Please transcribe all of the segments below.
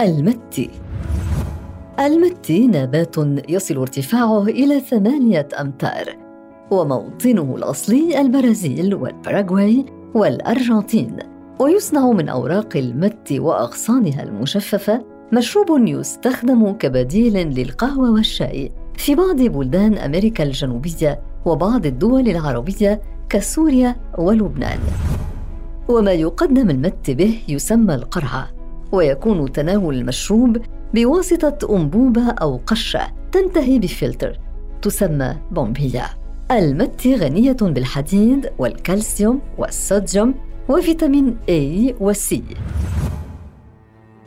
المتي. المتي نبات يصل ارتفاعه إلى ثمانية أمتار وموطنه الأصلي البرازيل والباراغواي والأرجنتين. ويصنع من أوراق المت وأغصانها المجففة مشروب يستخدم كبديل للقهوة والشاي في بعض بلدان أمريكا الجنوبية وبعض الدول العربية كسوريا ولبنان. وما يقدم المت به يسمى القرعة. ويكون تناول المشروب بواسطة أنبوبة أو قشة تنتهي بفلتر تسمى بومبيا المت غنية بالحديد والكالسيوم والصوديوم وفيتامين A و C.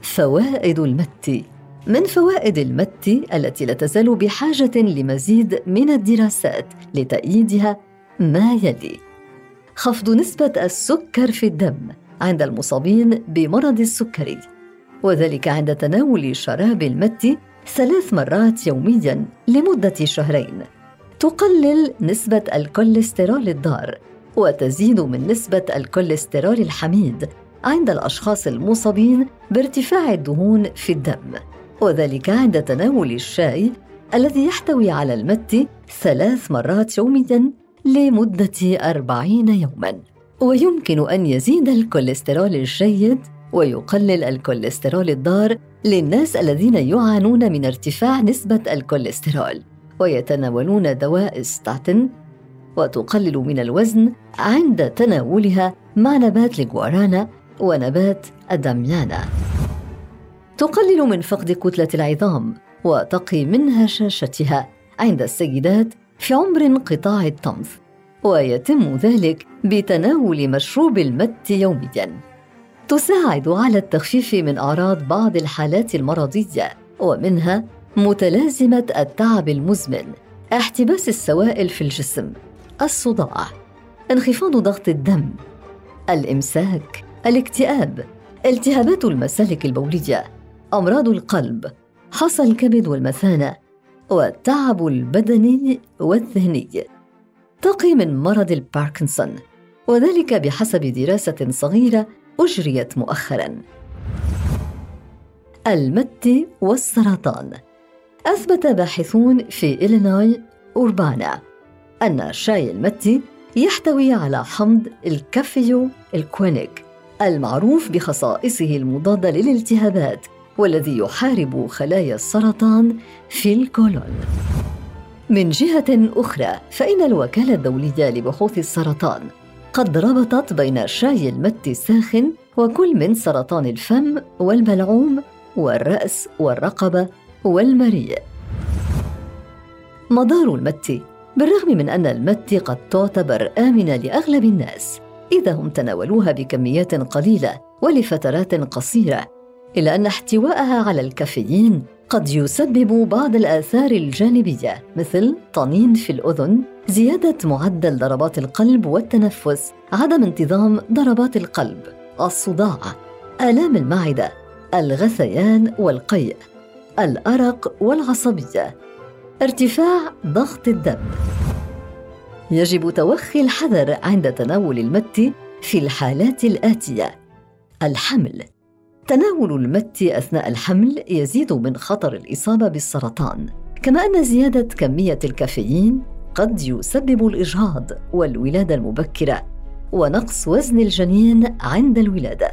فوائد المت. من فوائد المت التي لا تزال بحاجة لمزيد من الدراسات لتأييدها ما يلي. خفض نسبة السكر في الدم عند المصابين بمرض السكري. وذلك عند تناول شراب المتة ثلاث مرات يوميا لمدة شهرين. تقلل نسبة الكوليسترول الضار وتزيد من نسبة الكوليسترول الحميد عند الأشخاص المصابين بارتفاع الدهون في الدم. وذلك عند تناول الشاي الذي يحتوي على المتة ثلاث مرات يومياً لمدة أربعين يوماً. ويمكن أن يزيد الكوليسترول الجيد ويقلل الكوليسترول الضار للناس الذين يعانون من ارتفاع نسبة الكوليسترول ويتناولون دواء ستاتين وتقلل من الوزن عند تناولها مع نبات الجوارانا ونبات الدميانا. تقلل من فقد كتلة العظام وتقي من هشاشتها عند السيدات في عمر انقطاع الطمث ويتم ذلك بتناول مشروب المت يوميا. تساعد على التخفيف من أعراض بعض الحالات المرضية ومنها متلازمة التعب المزمن احتباس السوائل في الجسم الصداع انخفاض ضغط الدم الإمساك الاكتئاب التهابات المسالك البولية أمراض القلب حصى الكبد والمثانة والتعب البدني والذهني. تقي من مرض الباركنسون وذلك بحسب دراسة صغيرة أجريت مؤخرا. المت والسرطان. أثبت باحثون في إلينوي أوربانا أن شاي المتي يحتوي على حمض الكافيو الكوينيك المعروف بخصائصه المضادة للالتهابات والذي يحارب خلايا السرطان في الكولون. من جهة أخرى فإن الوكالة الدولية لبحوث السرطان قد ربطت بين شاي المت الساخن وكل من سرطان الفم والبلعوم والرأس والرقبة والمريء. مدار المت بالرغم من أن المت قد تعتبر آمنة لأغلب الناس إذا هم تناولوها بكميات قليلة ولفترات قصيرة إلا أن احتواءها على الكافيين قد يسبب بعض الآثار الجانبية مثل طنين في الأذن، زيادة معدل ضربات القلب والتنفس، عدم انتظام ضربات القلب، الصداع، آلام المعدة، الغثيان والقيء، الأرق والعصبية، ارتفاع ضغط الدم. يجب توخي الحذر عند تناول المت في الحالات الآتية. الحمل. تناول المت أثناء الحمل يزيد من خطر الإصابة بالسرطان. كما أن زيادة كمية الكافيين قد يسبب الإجهاض والولادة المبكرة ونقص وزن الجنين عند الولادة.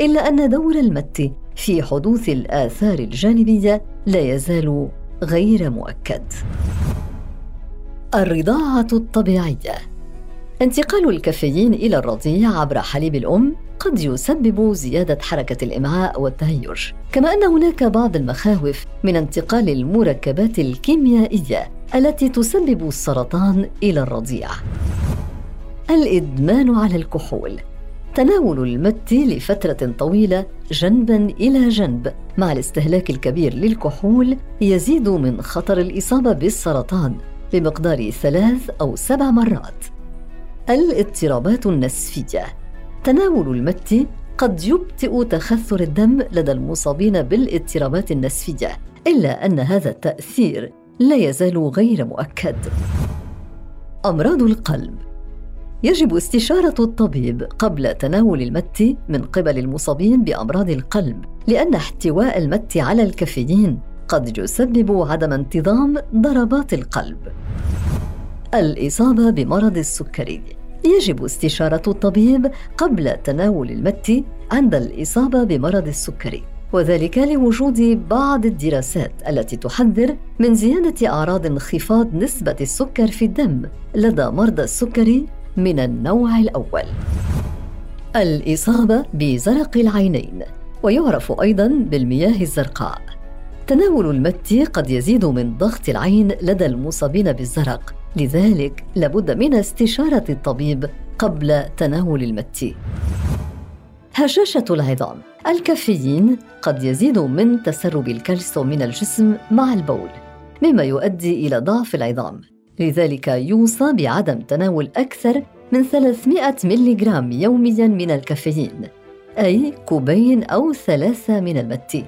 إلا أن دور المت في حدوث الآثار الجانبية لا يزال غير مؤكد. الرضاعة الطبيعية. انتقال الكافيين إلى الرضيع عبر حليب الأم قد يسبب زيادة حركة الإمعاء والتهيج. كما أن هناك بعض المخاوف من انتقال المركبات الكيميائية التي تسبب السرطان إلى الرضيع. الإدمان على الكحول. تناول المت لفترة طويلة جنبا إلى جنب. مع الاستهلاك الكبير للكحول يزيد من خطر الإصابة بالسرطان بمقدار ثلاث أو سبع مرات. الاضطرابات النسفية. تناول المت قد يبطئ تخثر الدم لدى المصابين بالاضطرابات النسفية إلا أن هذا التأثير لا يزال غير مؤكد. أمراض القلب يجب استشارة الطبيب قبل تناول المت من قبل المصابين بأمراض القلب لأن احتواء المت على الكافيين قد يسبب عدم انتظام ضربات القلب. الإصابة بمرض السكري يجب استشارة الطبيب قبل تناول المت عند الإصابة بمرض السكري وذلك لوجود بعض الدراسات التي تحذر من زيادة أعراض انخفاض نسبة السكر في الدم لدى مرضى السكري من النوع الأول. الإصابة بزرق العينين ويعرف أيضا بالمياه الزرقاء. تناول المت قد يزيد من ضغط العين لدى المصابين بالزرق، لذلك لابد من استشارة الطبيب قبل تناول المت. هشاشة العظام. الكافيين قد يزيد من تسرب الكالسيوم من الجسم مع البول مما يؤدي إلى ضعف العظام. لذلك يوصى بعدم تناول أكثر من 300 ملغ يوميا من الكافيين أي كوبين أو ثلاثة من المت.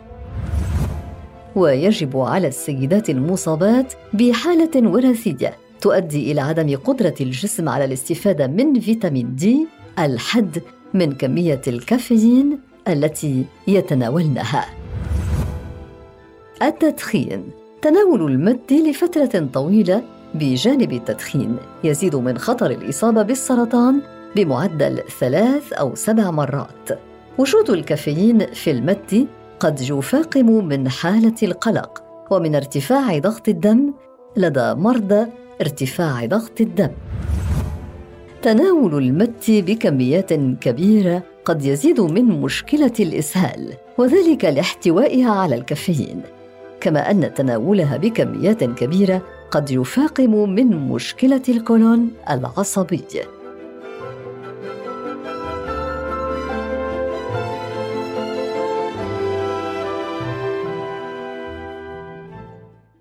ويجب على السيدات المصابات بحالة وراثية تؤدي إلى عدم قدرة الجسم على الاستفادة من فيتامين دي الحد من كمية الكافيين التي يتناولنها. التدخين تناول المد لفترة طويلة بجانب التدخين يزيد من خطر الإصابة بالسرطان بمعدل ثلاث أو سبع مرات. وجود الكافيين في المد قد يفاقم من حالة القلق ومن ارتفاع ضغط الدم لدى مرضى ارتفاع ضغط الدم. تناول المت بكميات كبيرة قد يزيد من مشكلة الإسهال وذلك لاحتوائها على الكافيين كما أن تناولها بكميات كبيرة قد يفاقم من مشكلة الكولون العصبي